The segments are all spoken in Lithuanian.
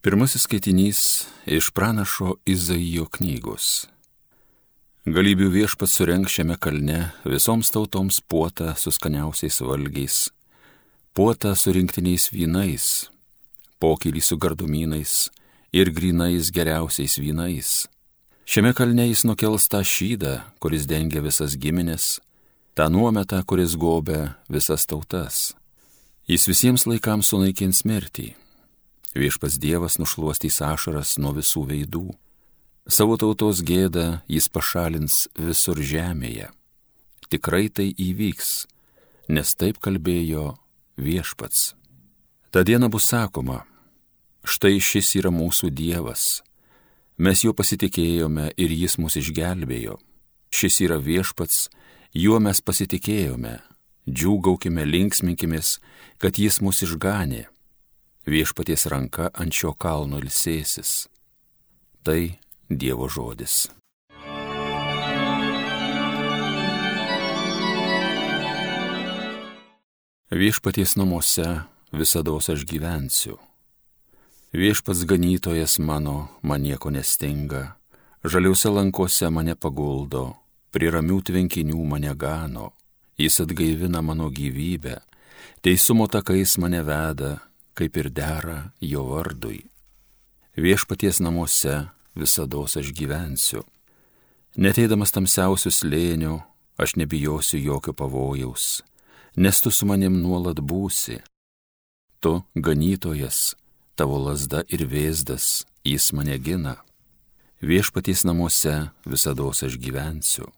Pirmasis skaitinys iš pranašo Izaijo knygos. Galybių viešpat surenk šiame kalne visoms tautoms puotą su skaniausiais valgiais, puotą su rinktiniais vynais, pokylį su gardumynais ir grinais geriausiais vynais. Šiame kalne jis nukels tą šydą, kuris dengia visas giminės, tą nuometą, kuris gobia visas tautas. Jis visiems laikams sunaikins mirtį Viešpas Dievas nušuostys ašaras nuo visų veidų. Savo tautos gėdą jis pašalins visur žemėje. Tikrai tai įvyks, nes taip kalbėjo viešpats. Ta diena bus sakoma, štai šis yra mūsų Dievas. Mes juo pasitikėjome ir jis mus išgelbėjo. Šis yra viešpats, juo mes pasitikėjome. Džiūgaukime, linksminkimės, kad jis mus išganė viešpaties ranka ant šio kalno ilsėsis. Tai Dievo žodis. Viešpaties namuose visada aš gyvensiu. Viešpats ganytojas mano, man nieko nestinga, žaliuose lankose mane paguldo, prie ramių tvenkinių mane gano, jis atgaivina mano gyvybę, teisumo takais mane veda, kaip ir dera jo vardui. Viešpaties namuose visada aš gyvensiu. Neteidamas tamsiausius lėnių, aš nebijosiu jokio pavojaus, nes tu su manim nuolat būsi. Tu, ganytojas, tavo lasda ir vėzdas, jis mane gina. Viešpaties namuose visada aš gyvensiu.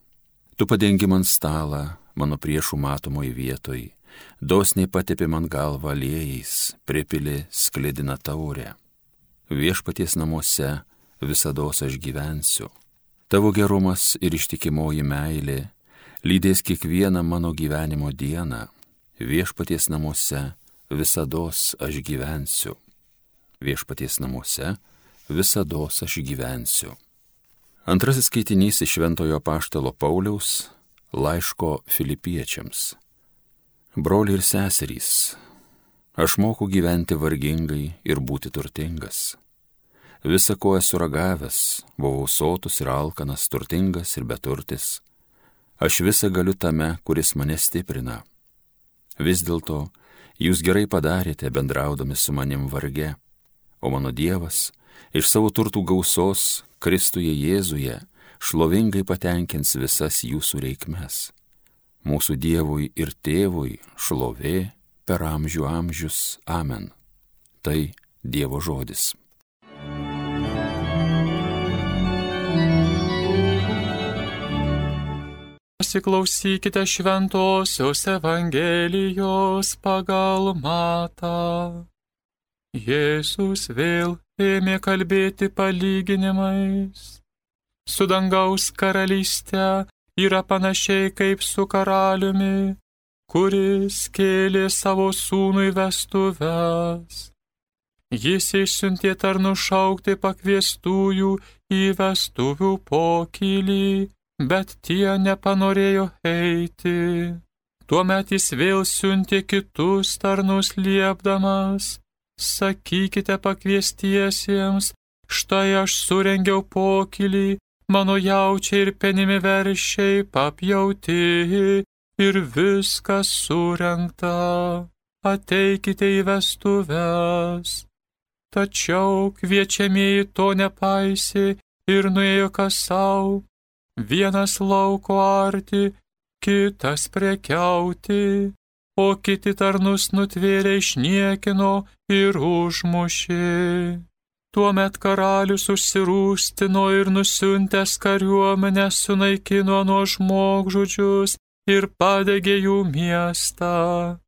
Tu padengi man stalą mano priešų matomoj vietoj dosniai patepė man galvą aliejais, pripilė sklidina taurę. Viešpaties namuose visada aš gyvensiu. Tavo gerumas ir ištikimoji meilė lydės kiekvieną mano gyvenimo dieną. Viešpaties namuose visada aš gyvensiu. Viešpaties namuose visada aš gyvensiu. Antrasis skaitinys iš Šventojo Paštalo Pauliaus laiško filipiečiams. Broliai ir seserys, aš moku gyventi vargingai ir būti turtingas. Visa ko esu ragavęs, buvau sotus ir alkanas, turtingas ir beturtis. Aš visą galiu tame, kuris mane stiprina. Vis dėlto, jūs gerai padarėte bendraudami su manim varge, o mano Dievas iš savo turtų gausos Kristuje Jėzuje šlovingai patenkins visas jūsų reikmes mūsų Dievui ir Tėvui šlovė per amžių amžius. Amen. Tai Dievo žodis. Pasiklausykite šventosios Evangelijos pagal matą. Jėzus vėl ėmė kalbėti palyginimais. Su dangaus karalystė yra panašiai kaip su karaliumi, kuris kėlė savo sūnui vestuves. Jis išsiuntė tarnų šaukti pakviestųjų į vestuvių pokylį, bet tie nepanorėjo eiti. Tuomet jis vėl siuntė kitus tarnus liepdamas, sakykite pakviestiesiems, štai aš surengiau pokylį mano jaučiai ir penimi veršiai papjauti ir viskas surenkta. Ateikite į vestuves. Tačiau kviečiamieji to nepaisė ir nuėjo kas savo, vienas lauko arti, kitas prekiauti, o kiti tarnus nutvėrė išniekino ir užmušė. Tuomet karalius užsirūstino ir nusiuntęs kariuomenę sunaikino nuo žmogžudžius ir padegė jų miestą.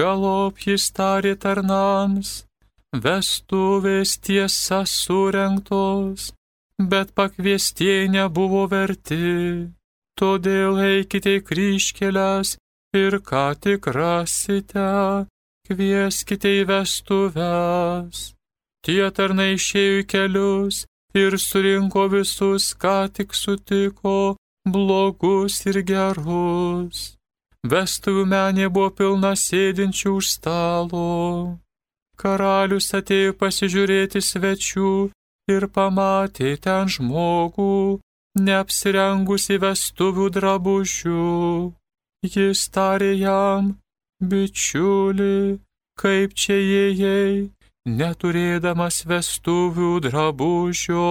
Galop jis tarė tarnams, vestuvės tiesa surenktos, bet pakviestieji nebuvo verti. Todėl eikite į kryškelės ir ką tik rasite, kvieskite į vestuves. Tie tarnai išėjo į kelius ir surinko visus, ką tik sutiko, blogus ir gerus. Vestuvių menė buvo pilna sėdinčių už stalo. Karalius atėjo pasižiūrėti svečių ir pamatė ten žmogų, neapsirengusi vestuvių drabužių. Jis tarė jam, bičiuli, kaip čia įėjai, neturėdamas vestuvių drabužio.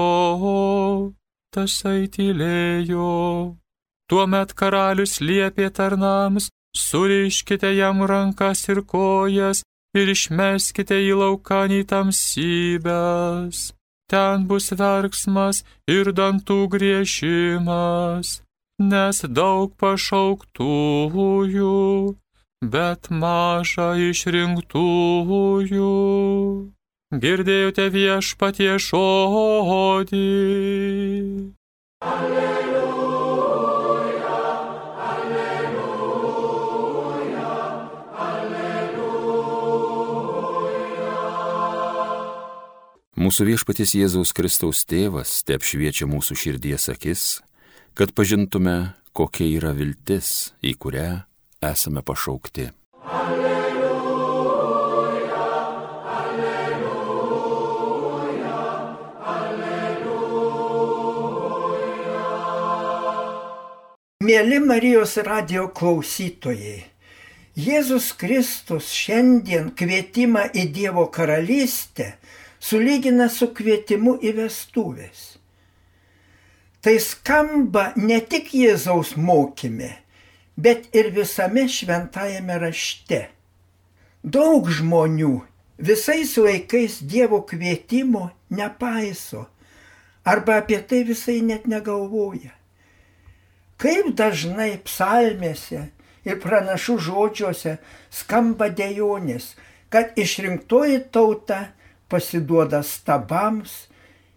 Tasai tylėjo. Tuomet karalius liepė tarnams, suriškite jam rankas ir kojas ir išmeskite į laukanį tamsybės. Ten bus verksmas ir dantų griežimas, nes daug pašauktųjų, bet maža išrinktųjų. Girdėjote viešpatie žodį. Alleluja. Mūsų viešpatis Jėzaus Kristaus tėvas te apšviečia mūsų širdies akis, kad pažintume, kokia yra viltis, į kurią esame pašaukti. Alleluja, alleluja, alleluja. Mėly Marijos radio klausytojai, Jėzus Kristus šiandien kvietimą į Dievo karalystę sulygina su kvietimu į vestuvės. Tai skamba ne tik Jėzaus mokyme, bet ir visame šventajame rašte. Daug žmonių visais laikais Dievo kvietimo nepaiso arba apie tai visai net negalvoja. Kaip dažnai psalmėse ir pranašų žodžiuose skamba dejonės, kad išrinktoji tauta pasiduoda stabams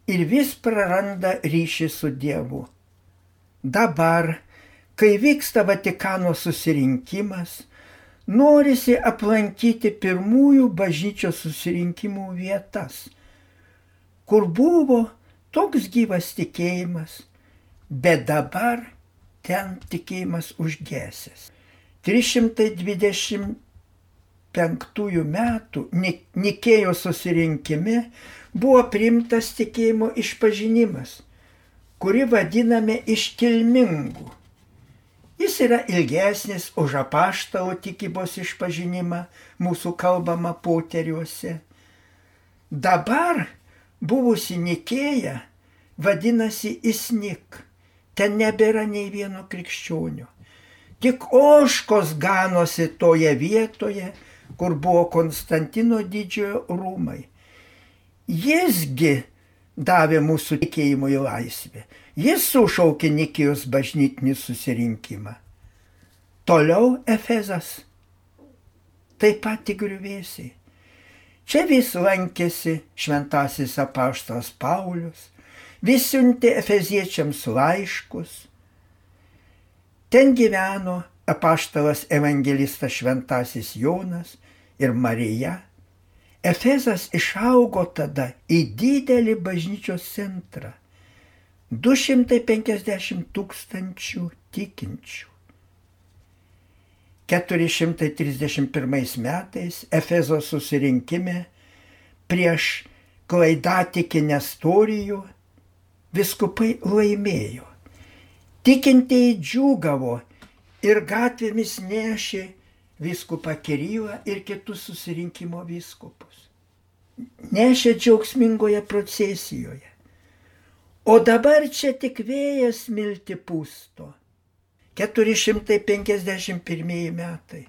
ir vis praranda ryšį su Dievu. Dabar, kai vyksta Vatikano susirinkimas, norisi aplankyti pirmųjų bažnyčios susirinkimų vietas, kur buvo toks gyvas tikėjimas, bet dabar ten tikėjimas užgesęs. 320 penktųjų metų Nikėjo susirinkime buvo priimtas tikėjimo išpažinimas, kurį vadiname iškilmingu. Jis yra ilgesnis už apaštalo tikybos išpažinimą mūsų kalbama poteriuose. Dabar buvusi Nikėja vadinasi Isnik. Ten nebėra nei vieno krikščionio. Tik oškos ganosi toje vietoje, kur buvo Konstantino didžiojo rūmai. Jisgi davė mūsų tikėjimui laisvę. Jis sušaukė Nikijos bažnytinį susirinkimą. Toliau Efezas. Taip pat griuvėsiai. Čia vis lankėsi šventasis apaštas Paulius, vis siuntė efeziečiams laiškus. Ten gyveno apaštalas evangelistas šventasis Jonas ir Marija. Efezas išaugo tada į didelį bažnyčios centrą. 250 tūkstančių tikinčių. 431 metais Efezo susirinkime prieš klaidatikį Nestorijų viskupai laimėjo. Tikintieji džiūgavo ir gatvėmis nešė viskupą Kirylą ir kitus susirinkimo viskupus. Nešė džiaugsmingoje procesijoje. O dabar čia tik vėjas milti pusto. 451 metai.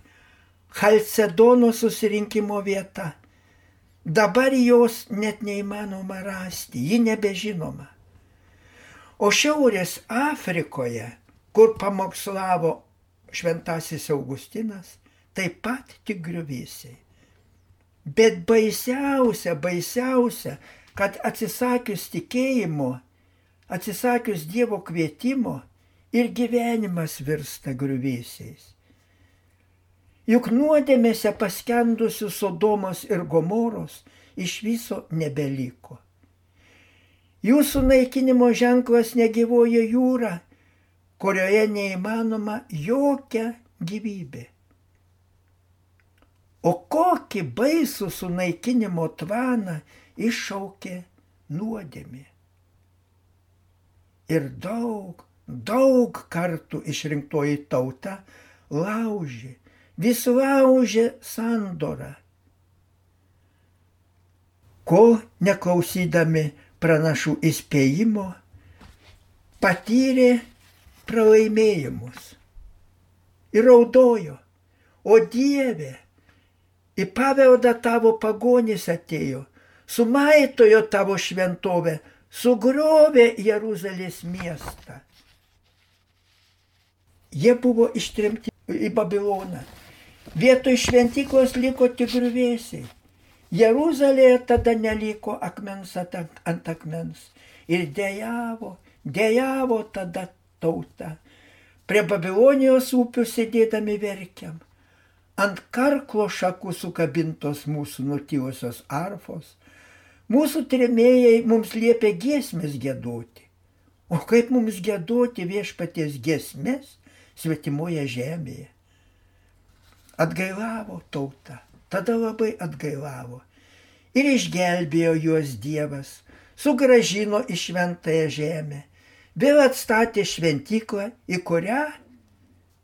Halcedono susirinkimo vieta. Dabar jos net neįmanoma rasti, ji nebežinoma. O Šiaurės Afrikoje, kur pamokslavo šventasis Augustinas, taip pat tik griuvėsiai. Bet baisiausia, baisiausia, kad atsisakius tikėjimo, atsisakius Dievo kvietimo ir gyvenimas virsta griuvėsiais. Juk nuodėmėse paskendusių Sodomos ir Gomoros iš viso nebeliko. Jūsų naikinimo ženklas negyvoja jūra, kurioje neįmanoma jokia gyvybė. O kokį baisų sunaikinimo tvaną iššaukė nuodėmė. Ir daug, daug kartų išrinktoji tauta laužė, vis laužė sandorą. Kol neklausydami pranašų įspėjimo, patyrė pralaimėjimus ir raudojo, o Dieve, į paveldą tavo pagonys atėjo, sumaitojo tavo šventovę, sugriovė Jeruzalės miestą. Jie buvo ištremti į Babiloną. Vietoj šventyklos liko tik grįvėsiai. Jeruzalėje tada neliko akmens ant akmens. Ir dėjavo, dėjavo tada tauta. Prie Babilonijos upių sėdėdami verkiam. Ant karklo šakų sukabintos mūsų nutylusios arfos. Mūsų tremėjai mums liepia giesmės gėdoti. O kaip mums gėdoti viešpaties giesmės svetimoje žemėje? Atgailavo tauta, tada labai atgailavo. Ir išgelbėjo juos Dievas, sugražino į šventąją žemę vėl atstatė šventyklą, į kurią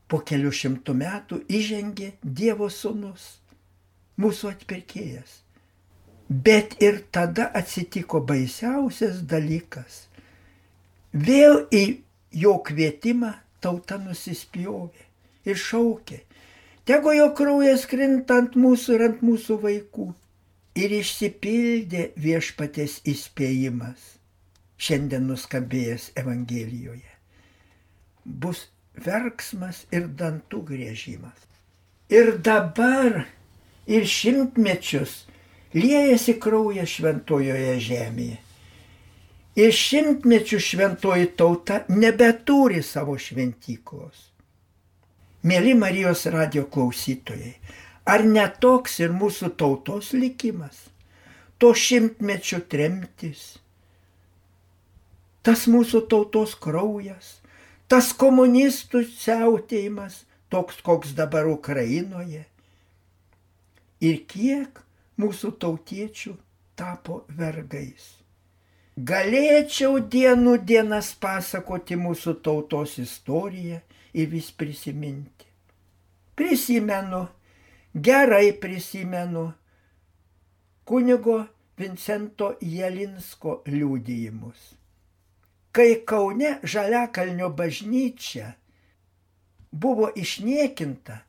po kelių šimtų metų įžengė Dievo sūnus, mūsų atpirkėjas. Bet ir tada atsitiko baisiausias dalykas. Vėl į jo kvietimą tauta nusispjovė ir šaukė. Tegu jo kraujas krinta ant mūsų ir ant mūsų vaikų. Ir išsipildė viešpatės įspėjimas šiandien nuskambėjęs Evangelijoje. Bus verksmas ir dantų grėžimas. Ir dabar, ir šimtmečius liejasi kraujas šventojoje žemėje. Ir šimtmečių šventoji tauta nebeturi savo šventyklos. Mėly Marijos radio klausytojai, ar netoks ir mūsų tautos likimas? To šimtmečio tremtis, tas mūsų tautos kraujas, tas komunistų siautėjimas, toks koks dabar Ukrainoje. Ir kiek mūsų tautiečių tapo vergais. Galėčiau dienų dienas pasakoti mūsų tautos istoriją ir vis prisiminti. Prisimenu, gerai prisimenu kunigo Vincento Jelinsko liūdėjimus kai Kaune Žaliakalnio bažnyčia buvo išniekinta,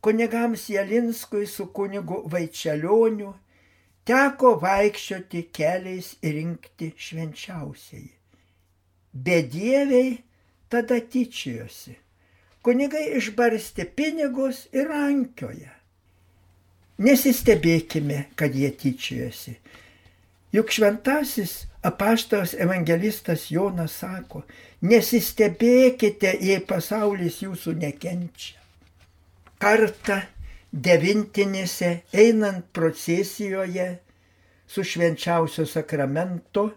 kunigams Jelinskui su kunigu Vaičialioniu teko vaikščioti keliais ir rinkti švenčiausiai. Bedieviai tada tyčiojosi. Kunigai išbarstė pinigus ir rankioje. Nesistebėkime, kad jie tyčiojosi. Juk šventasis apaštas evangelistas Jonas sako, nesistebėkite, jei pasaulis jūsų nekenčia. Kartą devintinėse einant procesijoje su švenčiausio sakramento,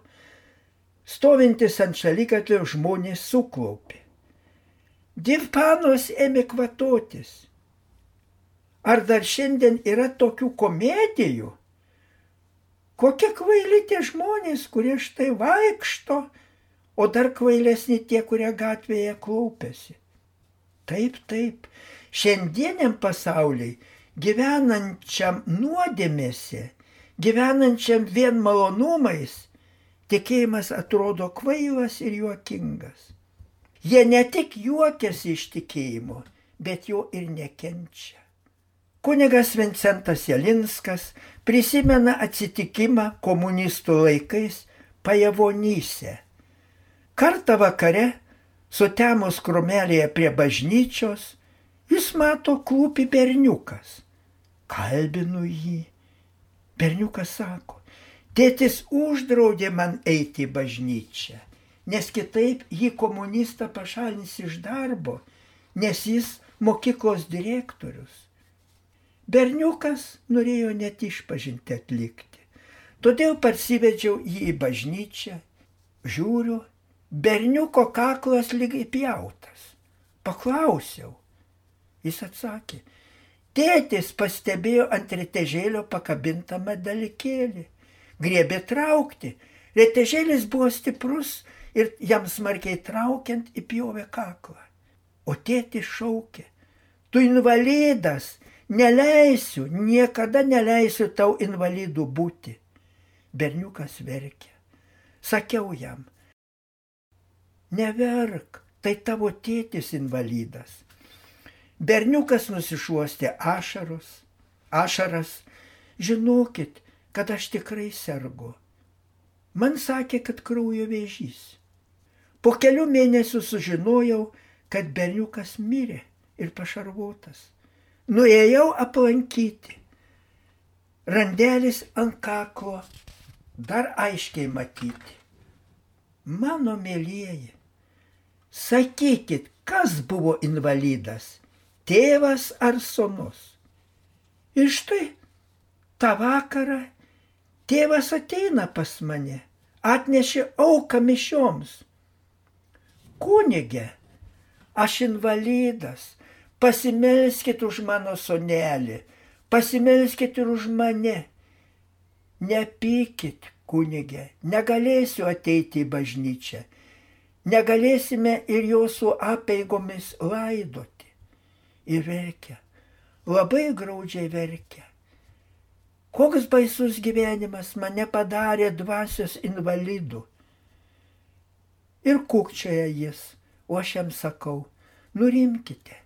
stovintis ant šalygatvio žmonės suklaupė. Divpanos ėmė kvatotis. Ar dar šiandien yra tokių komedijų? Kokie kvaili tie žmonės, kurie štai vaikšto, o dar kvailesni tie, kurie gatvėje klaupėsi. Taip, taip, šiandieniam pasauliai, gyvenančiam nuodėmėse, gyvenančiam vien malonumais, tikėjimas atrodo kvailas ir juokingas. Jie ne tik juokiasi iš tikėjimo, bet jo ir nekenčia. Kunigas Vincentas Jelinskas prisimena atsitikimą komunistų laikais pajavonyse. Kartą vakare, sutemus krumelėje prie bažnyčios, jis mato klūpi berniukas. Kalbinu jį. Berniukas sako, tėtis uždraudė man eiti į bažnyčią, nes kitaip jį komunistą pašalins iš darbo, nes jis mokyklos direktorius. Berniukas norėjo net išpažinti atlikti. Todėl parsivedžiau jį į bažnyčią. Žiūriu, berniuko kaklas lygiai pjautas. Paklausiau. Jis atsakė, Tėtis pastebėjo ant retežėlio pakabintą medalikėlį. Griebė traukti. Retežėlis buvo stiprus ir jam smarkiai traukiant įpjovė kaklą. O tėtis šaukė. Tu invalidas, neleisiu, niekada neleisiu tau invalidų būti. Berniukas verkė. Sakiau jam, neverk, tai tavo tėtis invalidas. Berniukas nusišuostė ašaros, ašaras, žinokit, kad aš tikrai sergu. Man sakė, kad kraujo vėžys. Po kelių mėnesių sužinojau, kad berniukas mirė ir pašarvotas. Nuėjau aplankyti. Randelis ant kaklo dar aiškiai matyti. Mano mėlyjeji, sakykit, kas buvo invalidas - tėvas ar sonus? Ir štai tą vakarą tėvas ateina pas mane, atnešė auką mišioms. Kunigė, aš invalidas, pasimelskit už mano sonelį, pasimelskit ir už mane. Nepykit, kunigė, negalėsiu ateiti į bažnyčią, negalėsime ir jūsų apeigomis laidoti. Ir verkia, labai graudžiai verkia. Koks baisus gyvenimas mane padarė dvasios invalidų. Ir kukčioja jis, o aš jam sakau, nurimkite.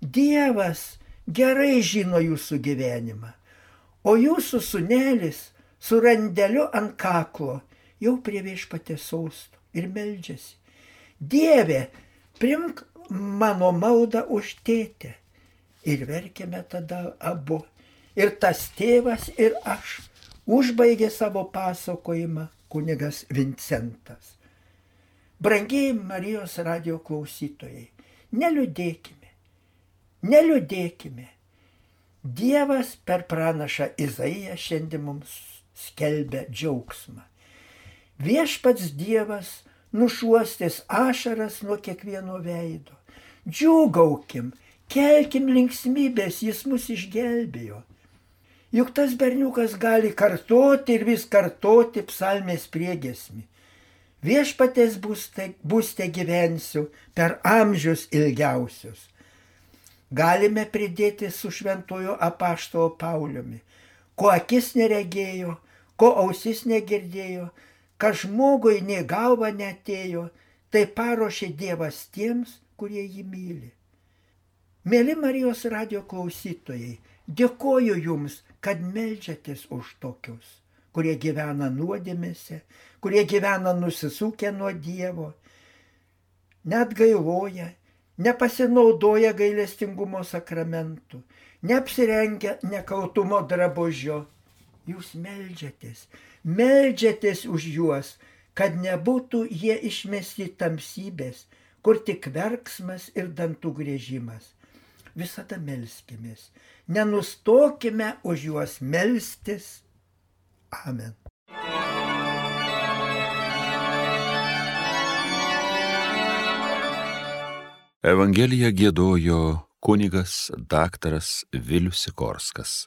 Dievas gerai žino jūsų gyvenimą, o jūsų sunelis su randeliu ant kaklo, jau prie viešpatės sostų ir meldžiasi. Dieve, primk mano maldą už tėtę. Ir verkėme tada abu. Ir tas tėvas, ir aš. Užbaigė savo pasakojimą kunigas Vincentas. Brangiai Marijos radio klausytojai, neliūdėkime, neliūdėkime. Dievas per pranašą Izaiją šiandien mums skelbia džiaugsmą. Viešpats Dievas nušuostės ašaras nuo kiekvieno veido. Džiūgaukim, kelkim linksmybės, jis mus išgelbėjo. Juk tas berniukas gali kartoti ir vis kartoti psalmės priegesmi. Viešpatės būste, gyvensiu per amžius ilgiausius. Galime pridėti su šventojo apaštalo Pauliumi, ko akis neregėjo, ko ausis negirdėjo, kad žmogui nei galva netėjo, tai paruošė Dievas tiems, kurie jį myli. Mėly Marijos radio klausytojai, dėkoju Jums, kad melžiatės už tokius, kurie gyvena nuodėmėse, kurie gyvena nusisukę nuo Dievo, net gailoja, nepasinaudoja gailestingumo sakramentų, neapsirengia nekaltumo drabužio, jūs melžiatės, melžiatės už juos, kad nebūtų jie išmesti tamsybės, kur tik verksmas ir dantų grėžimas. Visada melskimės, nenustokime už juos melstis. Amen. Evangeliją gėdojo kunigas daktaras Vilius Sikorskas.